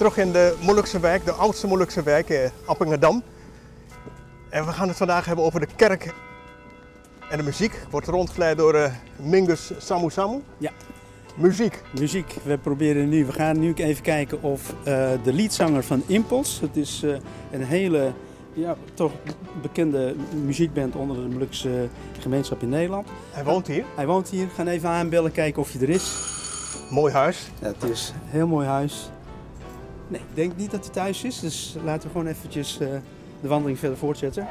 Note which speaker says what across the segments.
Speaker 1: Terug in de Molukse wijk, de oudste Molukse wijk, Appingedam. En we gaan het vandaag hebben over de kerk en de muziek. Wordt rondgeleid door eh, Mingus Samu Samu.
Speaker 2: Ja.
Speaker 1: Muziek.
Speaker 2: Muziek. We proberen nu, we gaan nu even kijken of eh, de liedzanger van Impuls, het is eh, een hele ja, toch bekende muziekband onder de Molukse gemeenschap in Nederland.
Speaker 1: Hij woont hier.
Speaker 2: Hij woont hier. We gaan even aanbellen, kijken of hij er is.
Speaker 1: Mooi huis.
Speaker 2: Ja, het is een heel mooi huis. Nee, ik denk niet dat hij thuis is, dus laten we gewoon eventjes eh, de wandeling verder voortzetten.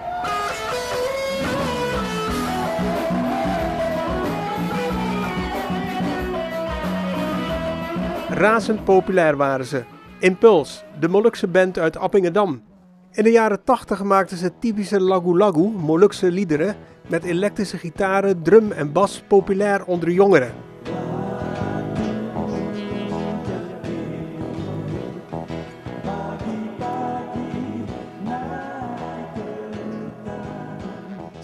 Speaker 1: Razend populair waren ze. Impuls, de Molukse band uit Appingedam. In de jaren 80 maakten ze typische lagu lagu, Molukse liederen, met elektrische gitaren, drum en bas populair onder jongeren.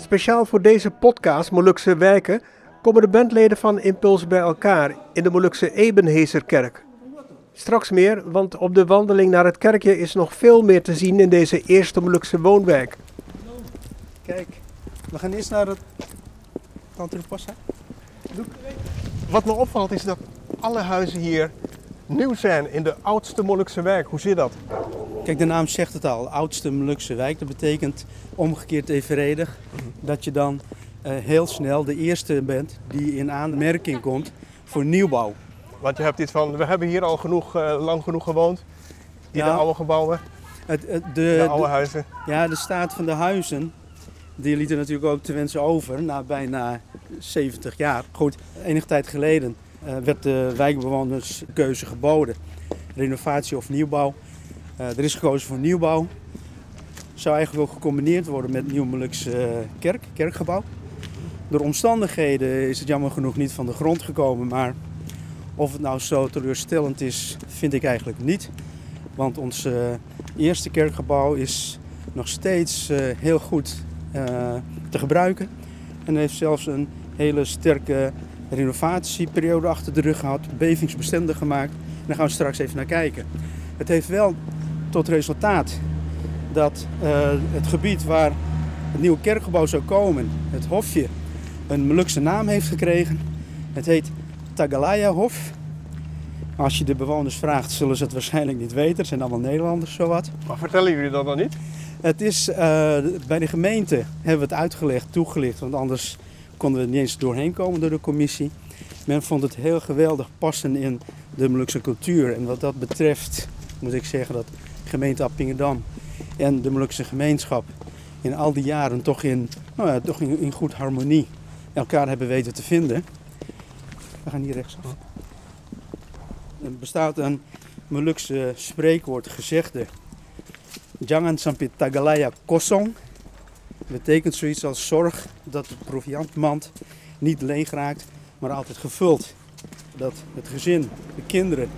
Speaker 1: Speciaal voor deze podcast Molukse Wijken komen de bandleden van Impuls bij elkaar in de Molukse Ebenhezerkerk. Straks meer, want op de wandeling naar het kerkje is nog veel meer te zien in deze eerste Molukse woonwijk.
Speaker 2: Kijk, we gaan eerst naar het Tante Passa.
Speaker 1: Wat me opvalt is dat alle huizen hier nieuw zijn in de oudste Molukse wijk. Hoe zit dat?
Speaker 2: Kijk, de naam zegt het al, oudste Molukse wijk. Dat betekent omgekeerd evenredig dat je dan eh, heel snel de eerste bent die in aanmerking komt voor nieuwbouw.
Speaker 1: Want je hebt iets van, we hebben hier al genoeg, eh, lang genoeg gewoond. In
Speaker 2: Ja.
Speaker 1: de oude gebouwen,
Speaker 2: Het, de,
Speaker 1: de oude
Speaker 2: de-
Speaker 1: huizen.
Speaker 2: ja, de staat van de huizen, die lieten natuurlijk ook te wensen over na bijna 70 jaar. Goed, enige tijd geleden werd de wijkbewoners keuze geboden. Renovatie of nieuwbouw. Eh, er is gekozen voor nieuwbouw. Zou eigenlijk ook gecombineerd worden met Nieuw Molukse eh, kerk, kerkgebouw. Door omstandigheden is het jammer genoeg niet van de grond gekomen, maar of het nou zo teleurstellend is, vind ik eigenlijk niet. Want ons eh, eerste kerkgebouw is nog steeds eh, heel goed eh, te gebruiken. En heeft zelfs een hele sterke renovatieperiode achter de rug gehad, bevingsbestendig gemaakt. En daar gaan we straks even naar kijken. Het heeft wel tot resultaat dat eh, het gebied waar het nieuwe kerkgebouw zou komen, het hofje, een Molukse naam heeft gekregen. Het heet Tagalaya Hof. Als je de bewoners vraagt, zullen ze het waarschijnlijk niet weten. Het zijn allemaal Nederlanders, zowat.
Speaker 1: Maar vertellen jullie dat dan niet?
Speaker 2: Het is, eh, bij de gemeente hebben we het uitgelegd, toegelicht, want anders konden we niet eens doorheen komen door de commissie. Men vond het heel geweldig passen in de Molukse cultuur. En wat dat betreft moet ik zeggen dat gemeente Appingedam en de Molukse gemeenschap in al die jaren toch in, nou ja, toch in, in goed harmonie elkaar hebben weten te vinden. We gaan hier rechtsaf. Er bestaat een Molukse spreekwoord, gezegde. Jangan sampai tagalaya kosong. Betekent zoiets als zorg dat de proviantmand niet leeg raakt, maar altijd gevuld. Dat het gezin, de kinderen,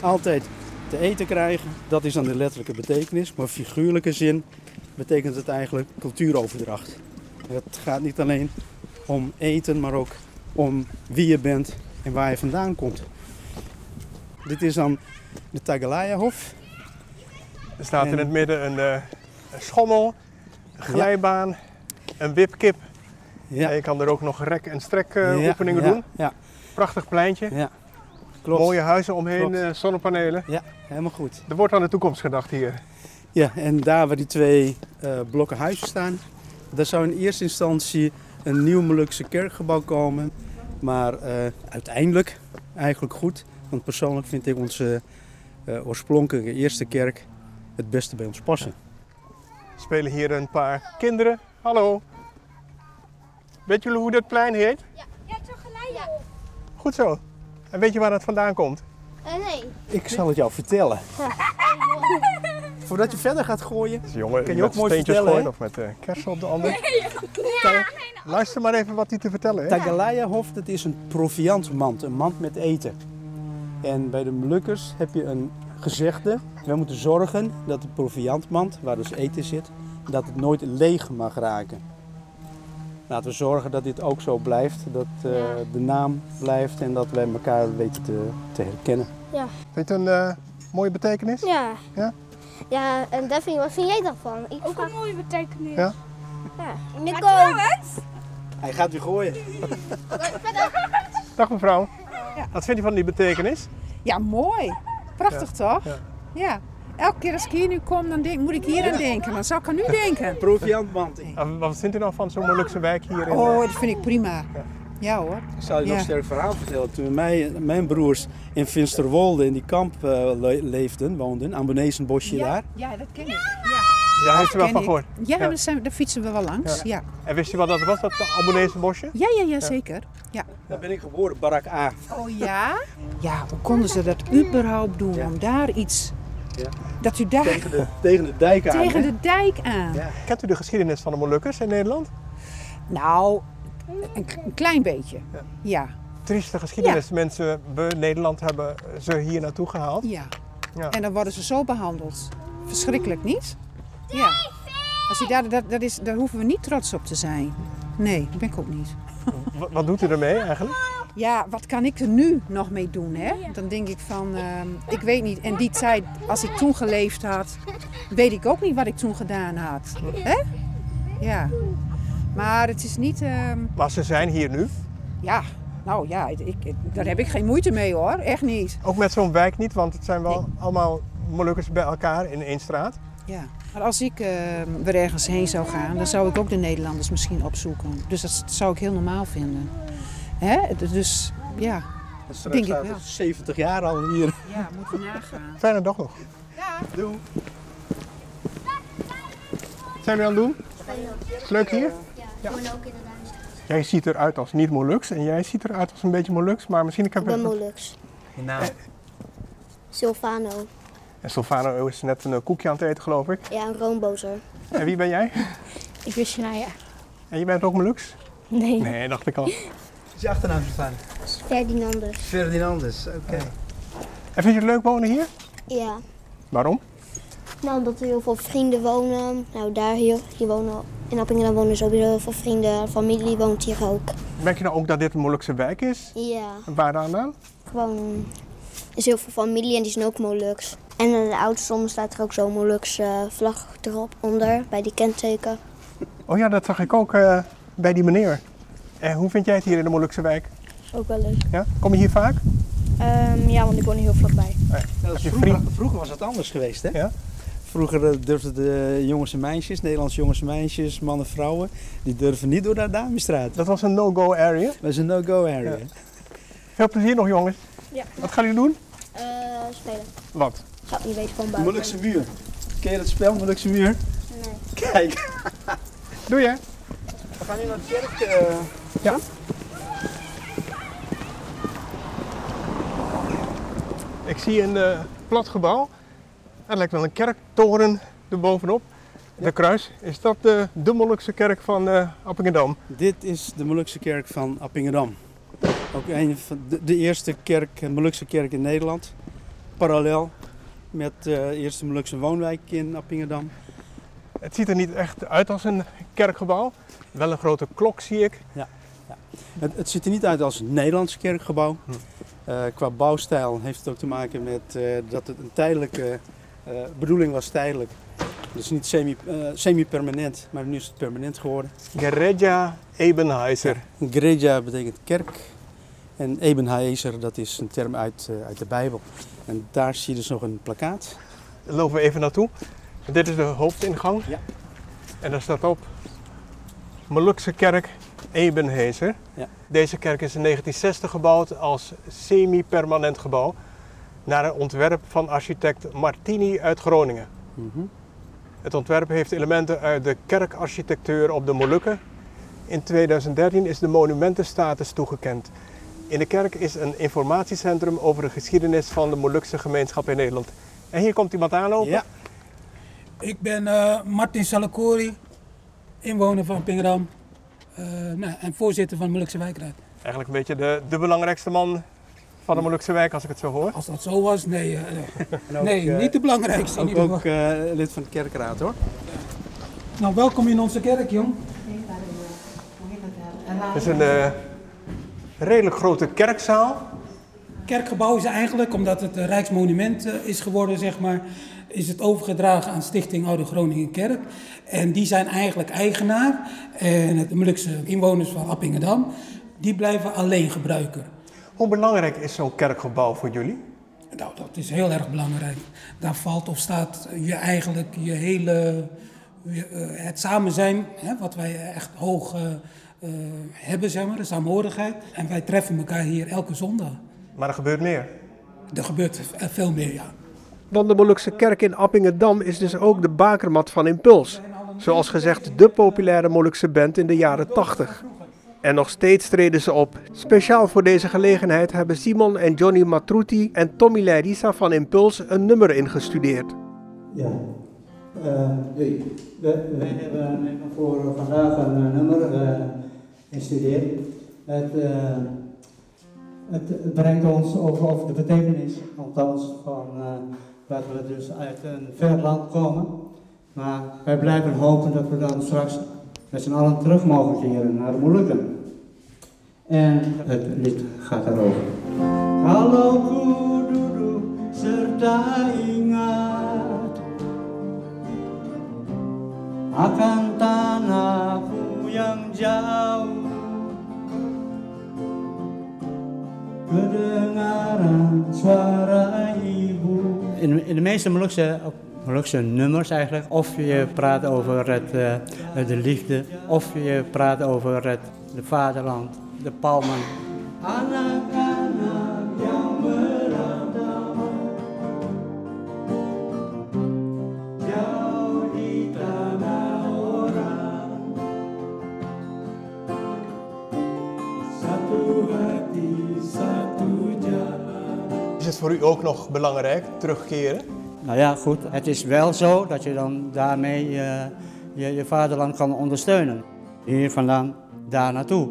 Speaker 2: altijd te eten krijgen. Dat is dan de letterlijke betekenis. Maar figuurlijke zin betekent het eigenlijk cultuuroverdracht. Het gaat niet alleen om eten, maar ook om wie je bent en waar je vandaan komt. Dit is dan de Tagalaya-hof.
Speaker 1: Er staat in het midden een, eh, een schommel, glijbaan, een wipkip.
Speaker 2: Ja.
Speaker 1: En je kan er ook nog rek- en strek eh,
Speaker 2: Ja,
Speaker 1: oefeningen
Speaker 2: ja,
Speaker 1: doen.
Speaker 2: Ja,
Speaker 1: Prachtig pleintje,
Speaker 2: ja. Klopt.
Speaker 1: mooie huizen omheen,
Speaker 2: Klopt.
Speaker 1: eh, zonnepanelen.
Speaker 2: Ja, helemaal goed.
Speaker 1: Er wordt aan de toekomst gedacht hier.
Speaker 2: Ja, en daar waar die twee eh, blokken huizen staan, daar zou in eerste instantie een nieuw Molukse kerkgebouw komen. Maar eh, uiteindelijk eigenlijk goed, want persoonlijk vind ik onze eh, oorspronkelijke eerste kerk het beste bij ons passen.
Speaker 1: Spelen hier een paar kinderen. Hallo. Weet jullie hoe dit plein heet?
Speaker 3: Ja, toch gelijk. Ja.
Speaker 1: Goed zo. En weet je waar dat vandaan komt?
Speaker 3: Eh, nee.
Speaker 2: Ik zal het jou vertellen. Voordat je verder gaat gooien.
Speaker 1: Dus jongen,
Speaker 2: Kan je ook mooi
Speaker 1: steentjes
Speaker 2: vertellen,
Speaker 1: gooien of met uh, kersen op de ander. Luister maar even wat hij te vertellen heeft.
Speaker 2: Tagalaya-hof, dat is een proviantmand, een mand met eten. En bij de Molukkers heb je een gezegde. We moeten zorgen dat de proviantmand, waar dus eten zit, dat het nooit leeg mag raken. Laten we zorgen dat dit ook zo blijft, dat eh, de naam blijft en dat wij elkaar weten te, te herkennen.
Speaker 3: Ja.
Speaker 1: Vind je het een eh, mooie betekenis?
Speaker 3: Ja.
Speaker 1: Ja?
Speaker 3: Ja, en Daphne, wat vind jij daarvan? Ik
Speaker 4: Ook een mooie betekenis.
Speaker 1: Ja.
Speaker 3: Ja. Nico.
Speaker 2: Hij gaat weer gooien.
Speaker 1: Dag mevrouw. Wat vindt u van die betekenis?
Speaker 5: Ja, mooi. Prachtig toch?
Speaker 1: Ja.
Speaker 5: Elke keer als ik hier nu kom, dan denk, moet ik hier aan denken. Dan zou ik aan nu denken.
Speaker 2: Proviantmand. Ik
Speaker 1: En Wat vindt u nou van zo'n Molukse wijk hier in... eh,
Speaker 5: Oh, dat vind ik prima. Ja hoor.
Speaker 2: zal je nog een sterk verhaal vertellen. Toen mij, mijn broers in Finsterwolde in die kamp eh, le- leefden, woonden, aan Benezenbosje daar.
Speaker 5: ja, dat ken ik. Ja,
Speaker 1: ja, heeft u wel van
Speaker 5: ik.
Speaker 1: gehoord?
Speaker 5: Ja,
Speaker 1: Ja.
Speaker 5: Daar, zijn, daar fietsen we wel langs. Ja,
Speaker 1: En wist u wat dat was, dat Abonese bosje?
Speaker 5: ja, ja, ja, zeker. Ja.
Speaker 2: Daar ben ik geboren, Barak A.
Speaker 5: Oh ja? Ja, hoe konden ze dat überhaupt doen?
Speaker 2: Ja.
Speaker 5: Om daar iets...
Speaker 2: Ja.
Speaker 5: Dat u daar
Speaker 2: Tegen de, tegen de dijk aan.
Speaker 5: tegen
Speaker 2: hè?
Speaker 5: de dijk aan.
Speaker 2: Ja.
Speaker 1: Kent u de geschiedenis van de Molukkers in Nederland?
Speaker 5: Nou, een, een klein beetje.
Speaker 1: Ja.
Speaker 5: Ja.
Speaker 1: Trieste geschiedenis. Mensen bij Nederland hebben ze hier naartoe gehaald.
Speaker 5: Ja.
Speaker 1: Ja.
Speaker 5: En dan worden ze zo behandeld. Verschrikkelijk niet? Ja. Als je daar, dat, dat is, daar hoeven we niet trots op te zijn. Nee, dat ben ik ook niet.
Speaker 1: Wat doet u ermee eigenlijk?
Speaker 5: Ja, wat kan ik er nu nog mee doen? Hè? Dan denk ik van, ehm, ik weet niet. En die tijd, als ik toen geleefd had, weet ik ook niet wat ik toen gedaan had. Hè? Ja. Maar het is niet, ehm,
Speaker 1: Maar ze zijn hier nu.
Speaker 5: ja, nou ja, ik, ik- daar heb ik geen moeite mee hoor. Echt niet.
Speaker 1: Ook met zo'n wijk niet, want het zijn wel allemaal Molukkers bij elkaar in één straat.
Speaker 5: Ja. Maar als ik ehm, weer ergens heen zou gaan, dan zou ik ook de Nederlanders misschien opzoeken. Dus dat zou ik heel normaal vinden. Hè? Dus ja,
Speaker 2: straks
Speaker 5: Denk ik
Speaker 2: staat
Speaker 5: wel.
Speaker 2: het 70 jaar al hier.
Speaker 5: ja moeten we nagaan.
Speaker 1: Fijne dag nog.
Speaker 2: Doe.
Speaker 1: Wat zijn jullie aan het doen? Is het leuk hier?
Speaker 3: Ja, ik woon ook in de Duitsland.
Speaker 1: Jij ziet eruit als niet Moluks en jij ziet eruit als een beetje Moluks, maar misschien kan
Speaker 3: Ik ben Molux.
Speaker 2: Nou,
Speaker 3: Silvano.
Speaker 1: En Silvano is net een eh, koekje aan het eten, geloof ik.
Speaker 3: Ja, een roombozer.
Speaker 1: En wie ben jij?
Speaker 4: Ik wist Shania.
Speaker 1: En je bent ook Moluks?
Speaker 4: Nee.
Speaker 1: Nee, dacht ik al.
Speaker 2: is je achternaam van?
Speaker 3: Ferdinandus.
Speaker 2: Ferdinandus, oké.
Speaker 1: En vind je het leuk wonen hier?
Speaker 3: Ja.
Speaker 1: Waarom?
Speaker 3: Nou, omdat er heel veel vrienden wonen. Nou, daar hier, hier wonen, in Appingedam wonen sowieso heel veel vrienden. Familie woont hier ook.
Speaker 1: Merk je nou ook dat dit een Molukse wijk is?
Speaker 3: Ja,
Speaker 1: En Waaraan dan?
Speaker 3: gewoon er is heel veel familie en die zijn ook Molux. En in de oudste staat er ook zo'n Molux eh, vlag erop onder, bij die kenteken.
Speaker 1: Oh ja, dat zag ik ook eh, bij die meneer. En hoe vind jij het hier in de Molukse wijk?
Speaker 4: Ook wel leuk.
Speaker 1: Ja? Kom je hier vaak?
Speaker 4: Ehm, ja, want ik woon hier heel vlakbij.
Speaker 1: Je
Speaker 2: vroeger, was het anders geweest, hè?
Speaker 1: Ja.
Speaker 2: Vroeger eh, durfden de jongens en meisjes, Nederlandse jongens en meisjes, mannen en vrouwen, die durven niet door de Damestraat.
Speaker 1: Dat was een no-go area.
Speaker 2: Dat is een no-go area.
Speaker 1: Ja. Veel plezier nog jongens.
Speaker 4: Ja.
Speaker 1: Wat gaan jullie doen?
Speaker 3: Eh, spelen.
Speaker 1: Wat?
Speaker 3: Ik zou het niet weten van buiten.
Speaker 2: Molukse muur. Ken je dat spel, Molukse muur?
Speaker 3: Nee.
Speaker 2: Kijk.
Speaker 1: Doe je?
Speaker 2: We gaan nu naar de kerk. eh,
Speaker 1: Ja. Ik zie een eh, plat gebouw. Het lijkt wel een kerktoren erbovenop. De kruis. Is dat de, de Molukse kerk van eh Appingedam?
Speaker 2: Dit is de Molukse kerk van Appingedam. Ook een van de, de eerste kerk, eh, Molukse kerk in Nederland. Parallel met de eerste Molukse woonwijk in Appingedam.
Speaker 1: Het ziet er niet echt uit als een kerkgebouw. Wel een grote klok zie ik.
Speaker 2: Het, het ziet er niet uit als een Nederlands kerkgebouw.
Speaker 1: Hm.
Speaker 2: Eh, qua bouwstijl heeft het ook te maken met eh, dat het een tijdelijke eh, bedoeling was tijdelijk. Dus niet semi, semi-permanent, maar nu is het permanent geworden.
Speaker 1: Gereja Ebenheiser.
Speaker 2: Greja betekent kerk en Ebenhaezer dat is een term uit, uit de Bijbel. En daar zie je dus nog een plakkaat.
Speaker 1: Lopen we even naartoe. Dit is de hoofdingang.
Speaker 2: Ja.
Speaker 1: En daar staat op Molukse kerk Ebenhezer.
Speaker 2: Ja.
Speaker 1: Deze kerk is in 1960 gebouwd als semi-permanent gebouw naar een ontwerp van architect Martini uit Groningen.
Speaker 2: Mhm.
Speaker 1: Het ontwerp heeft elementen uit de kerkarchitectuur op de Molukken. In 2013 is de monumentenstatus toegekend. In de kerk is een informatiecentrum over de geschiedenis van de Molukse gemeenschap in Nederland. En hier komt iemand aanlopen.
Speaker 2: Ja.
Speaker 6: Ik ben eh, Martin Salakori, inwoner van Pingerdam eh, nou, en voorzitter van de Molukse wijkraad.
Speaker 1: Eigenlijk een beetje de, de belangrijkste man van de Molukse wijk, als ik het zo hoor.
Speaker 6: Als dat zo was, nee, eh,
Speaker 2: ook,
Speaker 6: nee
Speaker 2: eh,
Speaker 6: niet de belangrijkste in
Speaker 2: Ook,
Speaker 6: ieder geval.
Speaker 2: ook eh, lid van de kerkraad hoor.
Speaker 6: Nou, welkom in onze kerk, jong.
Speaker 1: Het is een eh, redelijk grote kerkzaal.
Speaker 6: Kerkgebouw is eigenlijk, omdat het een rijksmonument eh, is geworden, zeg maar, is het overgedragen aan Stichting Oude Groningen Kerk. En die zijn eigenlijk eigenaar. En de Molukse inwoners van Appingedam, die blijven alleen gebruiker.
Speaker 1: Hoe belangrijk is zo'n kerkgebouw voor jullie?
Speaker 6: Nou, dat is heel erg belangrijk. Daar valt of staat je eigenlijk je hele, eh, het samen zijn, hè, wat wij echt hoog eh, eh, hebben, zeg maar, de saamhorigheid. En wij treffen elkaar hier elke zondag.
Speaker 1: Maar er gebeurt meer.
Speaker 6: Er gebeurt veel meer, ja.
Speaker 1: Want de Molukse kerk in Appingedam is dus ook de bakermat van Impuls. Zoals gezegd de populaire Molukse band in de jaren 80. En nog steeds treden ze op. Speciaal voor deze gelegenheid hebben Simon en Johnny Matruti en Tommy Leirisa van Impuls een nummer ingestudeerd.
Speaker 7: Ja. Eh, we, hebben voor vandaag een eh, nummer uh. Het, uh, het, brengt ons over, over de betekenis, althans, van uh, dat we dus uit een ver land komen. Maar wij blijven hopen dat we dan straks met z'n allen terug mogen keren naar de Molukken. En het lied gaat daarover. Hallo kududu serta ingat akan tanahku yang jauh kedengaran suara
Speaker 8: In, de meeste Molukse, nummers eigenlijk, of je praat over het, uh, de liefde, of je praat over het de vaderland, de palmen.
Speaker 1: Het voor u ook nog belangrijk, terugkeren?
Speaker 8: Nou ja, goed, het is wel zo dat je dan daarmee uh, je, je vaderland kan ondersteunen. Hier vandaan, daar naartoe.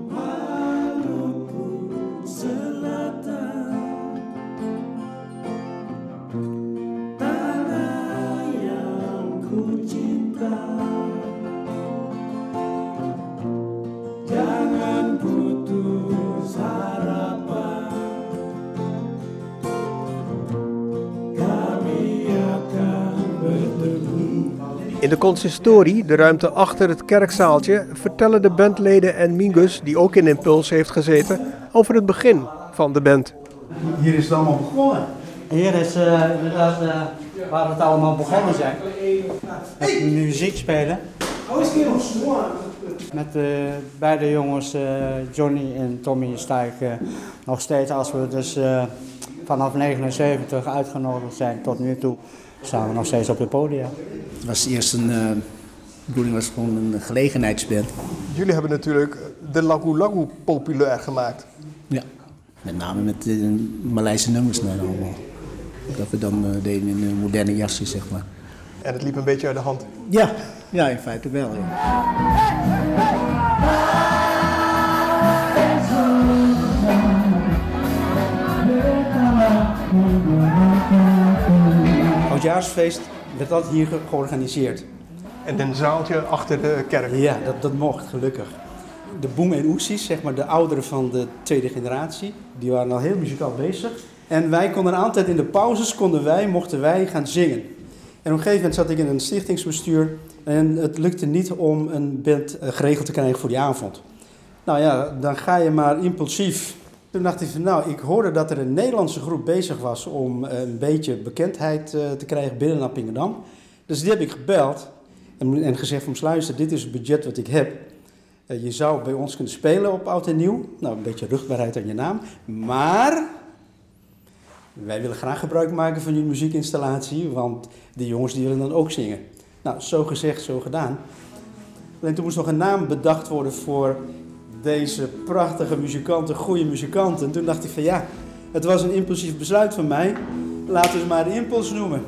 Speaker 1: In de consistorie, de ruimte achter het kerkzaaltje, vertellen de bandleden en Mingus, die ook in Impuls heeft gezeten, over het begin van de band.
Speaker 2: Hier is het allemaal begonnen.
Speaker 8: Hier is uh, inderdaad uh, waar het allemaal begonnen zijn. Met muziek spelen. Met uh, beide jongens, Johnny en Tommy, sta ik nog steeds als we dus vanaf 79 uitgenodigd zijn tot nu toe staan we nog steeds op het podium.
Speaker 9: Het was eerst een, uh, de bedoeling was gewoon een gelegenheidsband.
Speaker 1: Jullie hebben natuurlijk de Lagu Lagu populair gemaakt.
Speaker 9: Ja, met name met de Maleise nummers nou allemaal. Dat we dan uh, deden in een moderne jasje, zeg maar.
Speaker 1: En het liep een beetje uit de hand?
Speaker 9: Ja, ja in feite wel. Ja.
Speaker 2: Oudjaarsfeest werd altijd hier georganiseerd.
Speaker 1: En een zaaltje achter de kerk?
Speaker 2: Ja, dat, dat mocht gelukkig. De Boem en Oesis, zeg maar de ouderen van de tweede generatie, die waren al heel muzikaal bezig. En wij konden altijd in de pauzes, konden wij, mochten wij gaan zingen. En op een gegeven moment zat ik in een stichtingsbestuur en het lukte niet om een band geregeld te krijgen voor die avond. Nou ja, dan ga je maar impulsief. Toen dacht ik van nou, ik hoorde dat er een Nederlandse groep bezig was om een beetje bekendheid te krijgen binnen Appingedam. Dus die heb ik gebeld en, gezegd van luister, dit is het budget wat ik heb. Uh, je zou bij ons kunnen spelen op Oud en Nieuw. Nou, een beetje rugbaarheid aan je naam. Maar wij willen graag gebruik maken van je muziekinstallatie, want die jongens die willen dan ook zingen. Nou, zo gezegd, zo gedaan. Alleen toen moest nog een naam bedacht worden voor deze prachtige muzikanten, goede muzikanten. En toen dacht ik van ja, het was een impulsief besluit van mij. Laten we ze maar de impuls noemen.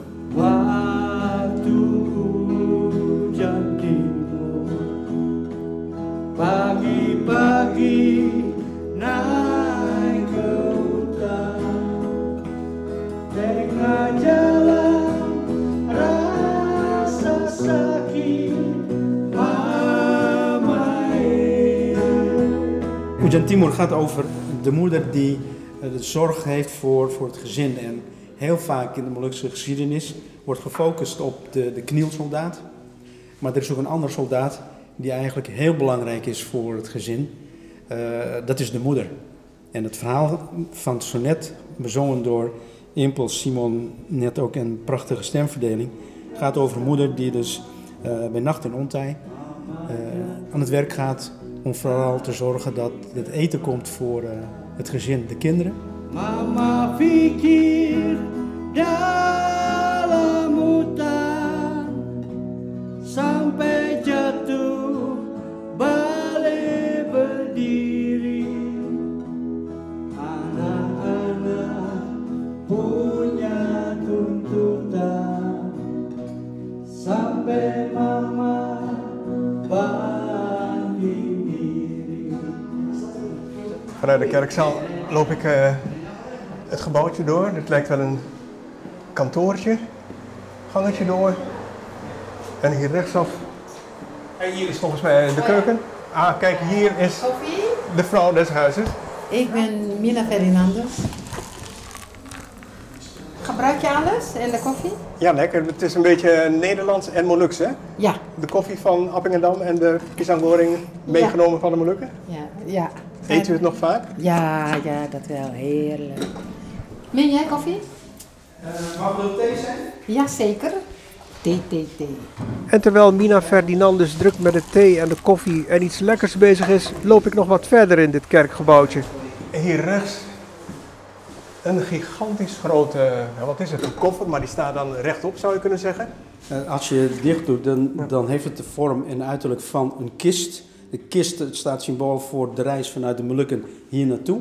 Speaker 2: Oejan Timur gaat over de moeder die eh, de zorg heeft voor, voor het gezin. En heel vaak in de Molukse geschiedenis wordt gefocust op de, de knielsoldaat. Maar er is ook een ander soldaat die eigenlijk heel belangrijk is voor het gezin. Eh, dat is de moeder. En het verhaal van het sonnet, bezongen door Impuls Simon, net ook een prachtige stemverdeling, gaat over een moeder die dus eh, bij nacht en ontij aan het werk gaat om vooral te zorgen dat het eten komt voor eh, het gezin, de kinderen.
Speaker 7: Mama pikir dalam hutan Sampai
Speaker 1: Vanuit de kerkzaal loop ik eh, het gebouwtje door. Dit lijkt wel een kantoortje. Gangetje door. En hier rechtsaf. En hier is volgens mij de keuken. Ah, kijk, hier is de vrouw des huizes.
Speaker 10: Ik ben Mina Ferdinandus. Gebruik je alles en de koffie?
Speaker 1: Ja, lekker. Het is een beetje Nederlands en Moluks, hè?
Speaker 10: Ja.
Speaker 1: De koffie van Appingedam en de pisangoreng meegenomen van de Molukken.
Speaker 10: Ja, ja.
Speaker 1: Eet u het nog vaak?
Speaker 10: Ja, ja, dat wel. Heerlijk. Min jij koffie?
Speaker 2: mag er thee zijn?
Speaker 10: Ja, zeker. Thee, thee, thee.
Speaker 1: En terwijl Mina Ferdinandus druk met de thee en de koffie en iets lekkers bezig is, loop ik nog wat verder in dit kerkgebouwtje. Hier rechts een gigantisch grote, wat is het, een koffer, maar die staat dan rechtop zou je kunnen zeggen.
Speaker 2: Eh, Als je het dicht doet, dan, dan heeft het de vorm en uiterlijk van een kist. De kist staat symbool voor de reis vanuit de Molukken hier naartoe.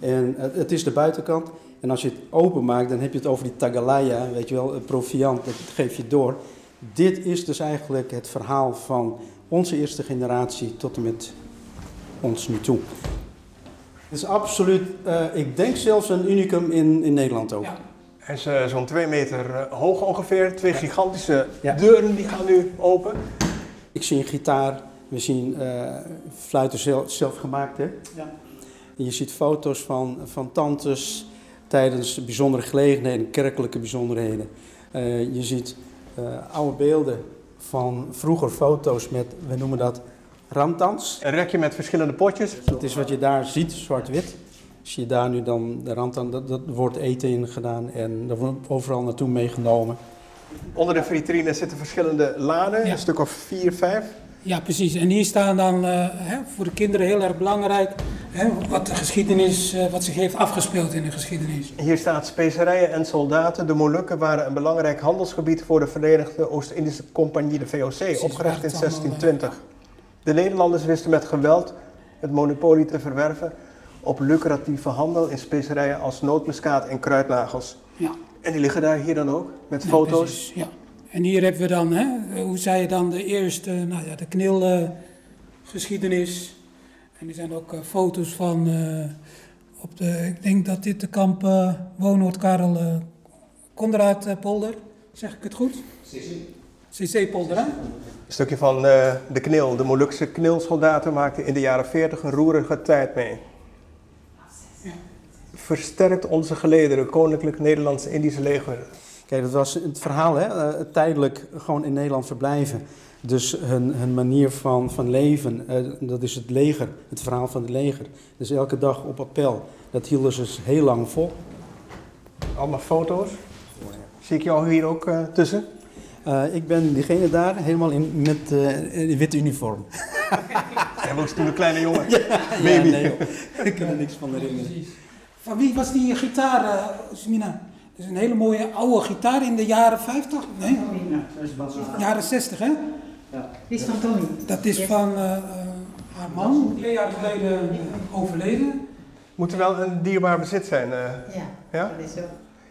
Speaker 2: En het, is de buitenkant. En als je het open maakt, dan heb je het over die tagalaya, weet je wel, het proviant, dat geef je door. Dit is dus eigenlijk het verhaal van onze eerste generatie tot en met ons nu toe. Het is absoluut, eh, ik denk zelfs een unicum in, in Nederland ook.
Speaker 1: Hij is eh, zo'n twee meter eh, hoog ongeveer, twee gigantische deuren die gaan nu open.
Speaker 2: Ik zie een gitaar, we zien eh fluiten zelf, zelf gemaakt. Hè?
Speaker 7: Ja.
Speaker 2: En je ziet foto's van, van tantes tijdens bijzondere gelegenheden, kerkelijke bijzonderheden. Eh, je ziet eh, oude beelden van vroeger foto's met, we noemen dat randtans.
Speaker 1: Een rekje met verschillende potjes.
Speaker 2: Dat is wat je daar ziet, zwart-wit. Zie je daar nu dan de randtand, dat, dat wordt eten in gedaan en dat wordt overal naartoe meegenomen.
Speaker 1: Onder de vitrine zitten verschillende laden,
Speaker 6: Ja.
Speaker 1: een stuk of vier, vijf.
Speaker 6: Ja, precies. En hier staan dan eh, hè, voor de kinderen heel erg belangrijk hè, wat de geschiedenis, eh, wat zich heeft afgespeeld in de geschiedenis.
Speaker 1: Hier staat specerijen en soldaten. De Molukken waren een belangrijk handelsgebied voor de Verenigde Oost-Indische Compagnie, de VOC, opgericht in
Speaker 6: waar het allemaal,
Speaker 1: 1620. De Nederlanders wisten met geweld het monopolie te verwerven op lucratieve handel in specerijen als nootmuskaat en kruidnagels.
Speaker 6: Ja.
Speaker 1: En die liggen daar hier dan ook, met
Speaker 6: Ja,
Speaker 1: foto's.
Speaker 6: precies, ja. En hier hebben we dan, hè, hoe zei je dan, de eerste, nou ja, de knilgeschiedenis. en er zijn ook eh, foto's van, eh, op de, ik denk dat dit de kamp eh woonoord Karel eh, polder, zeg ik het goed? CC polder, hè?
Speaker 1: Een stukje van de knil. De Molukse knilsoldaten maakten in de jaren 40 een roerige tijd mee. Versterkt onze gelederen, Koninklijk Nederlands-Indische leger.
Speaker 2: Kijk, dat was het verhaal, hè? eh, tijdelijk gewoon in Nederland verblijven. Dus hun, hun manier van, van leven, eh, dat is het leger, het verhaal van het leger. Dus elke dag op appel. Dat hielden ze dus heel lang vol.
Speaker 1: Allemaal foto's. Zie ik jou hier ook eh, tussen?
Speaker 2: Eh, ik ben diegene daar, helemaal in, met eh, in witte uniform.
Speaker 1: Hij was toen een kleine jongen.
Speaker 2: ja,
Speaker 1: Baby.
Speaker 2: nee, joh. ik kan er niks van herinneren.
Speaker 6: Van wie was die gitaar, eh Smina? Is een hele mooie oude gitaar in de jaren 50? Nee?
Speaker 7: Ja, dat is Bas.
Speaker 6: Jaren 60, hè?
Speaker 7: Ja.
Speaker 10: Die is van Tony.
Speaker 6: Dat is van eh, eh, Haar man, twee jaar geleden overleden.
Speaker 1: Moet er wel een dierbaar bezit zijn? eh?
Speaker 10: Ja,
Speaker 1: ja?
Speaker 10: dat is zo.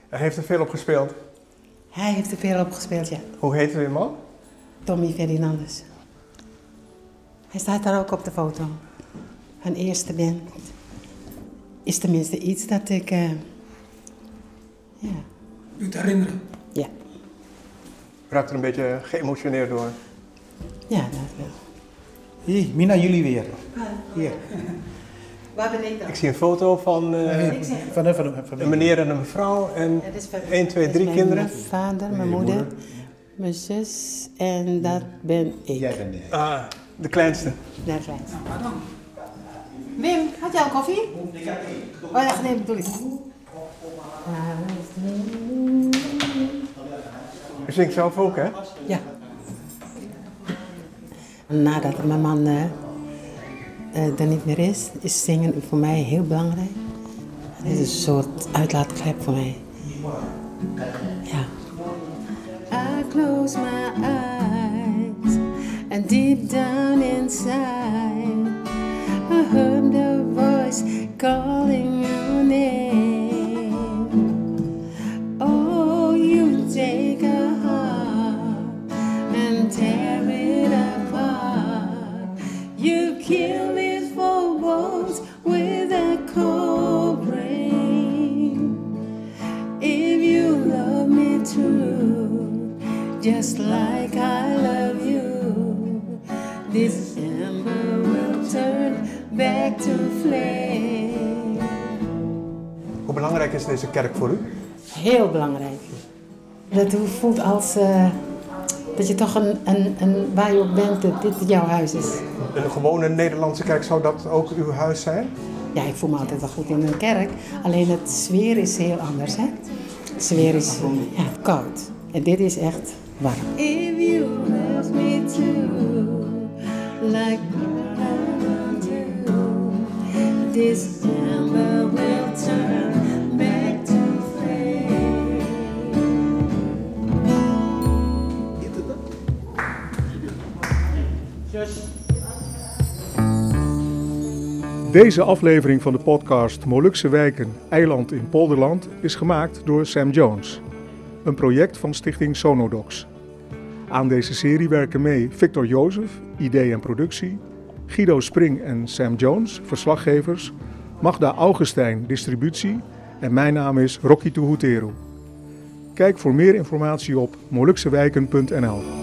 Speaker 1: Hij heeft er veel op gespeeld.
Speaker 10: Hij heeft er veel op gespeeld, ja.
Speaker 1: Hoe heet uw man?
Speaker 10: Tommy Ferdinandus. Hij staat daar ook op de foto. Een eerste band. Is tenminste iets dat ik... eh, ja.
Speaker 6: U het herinneren.
Speaker 10: Ja.
Speaker 1: Raakt er een beetje geëmotioneerd door.
Speaker 10: Ja, dat wel.
Speaker 11: Hier, Mina, jullie weer. Hier.
Speaker 10: Waar ben ik dan?
Speaker 1: Ik zie een foto van, eh,
Speaker 10: Ik
Speaker 11: Van, de- van, de- van de-
Speaker 1: een meneer en een mevrouw en
Speaker 10: Dat is van-
Speaker 1: 1, 2,
Speaker 10: dat is
Speaker 1: 3
Speaker 10: mijn
Speaker 1: kinderen.
Speaker 10: vader, mijn moeder, mijn zus en dat ben ik.
Speaker 11: Jij bent de...
Speaker 1: Ah, de kleinste.
Speaker 10: Zijn ze. Wim, had jij al koffie? Oh ja, nee, bedoel ik.
Speaker 1: U zingt zelf ook, hè?
Speaker 10: Ja. Nadat mijn man eh, eh, er niet meer is, is zingen voor mij heel belangrijk. Het is een soort uitlaatklep voor mij. Ja. I close my eyes and deep down inside I heard the voice calling your name. Just like I love you, this ember will turn back to flame.
Speaker 1: Hoe belangrijk is deze kerk voor u?
Speaker 10: Heel belangrijk. Dat voelt als eh, dat je toch een, een, een, waar je ook bent, dat dit jouw huis is.
Speaker 1: Een gewone Nederlandse kerk, zou dat ook uw huis zijn?
Speaker 10: Ja, ik voel me altijd wel goed in een kerk. Alleen het sfeer is heel anders, hè? De sfeer is ja, koud. En dit is echt warm. If you love me too, like I do, this ember will turn back to flame.
Speaker 12: Deze aflevering van de podcast Molukse Wijken, Eiland in Polderland is gemaakt door Sam Jones. Een project van stichting Sonodox. Aan deze serie werken mee Victor Jozef, idee en productie, Guido Spring en Sam Jones, verslaggevers, Magda Augustijn, distributie en mijn naam is Rocky Tuhuteru. Kijk voor meer informatie op moluksewijken.nl.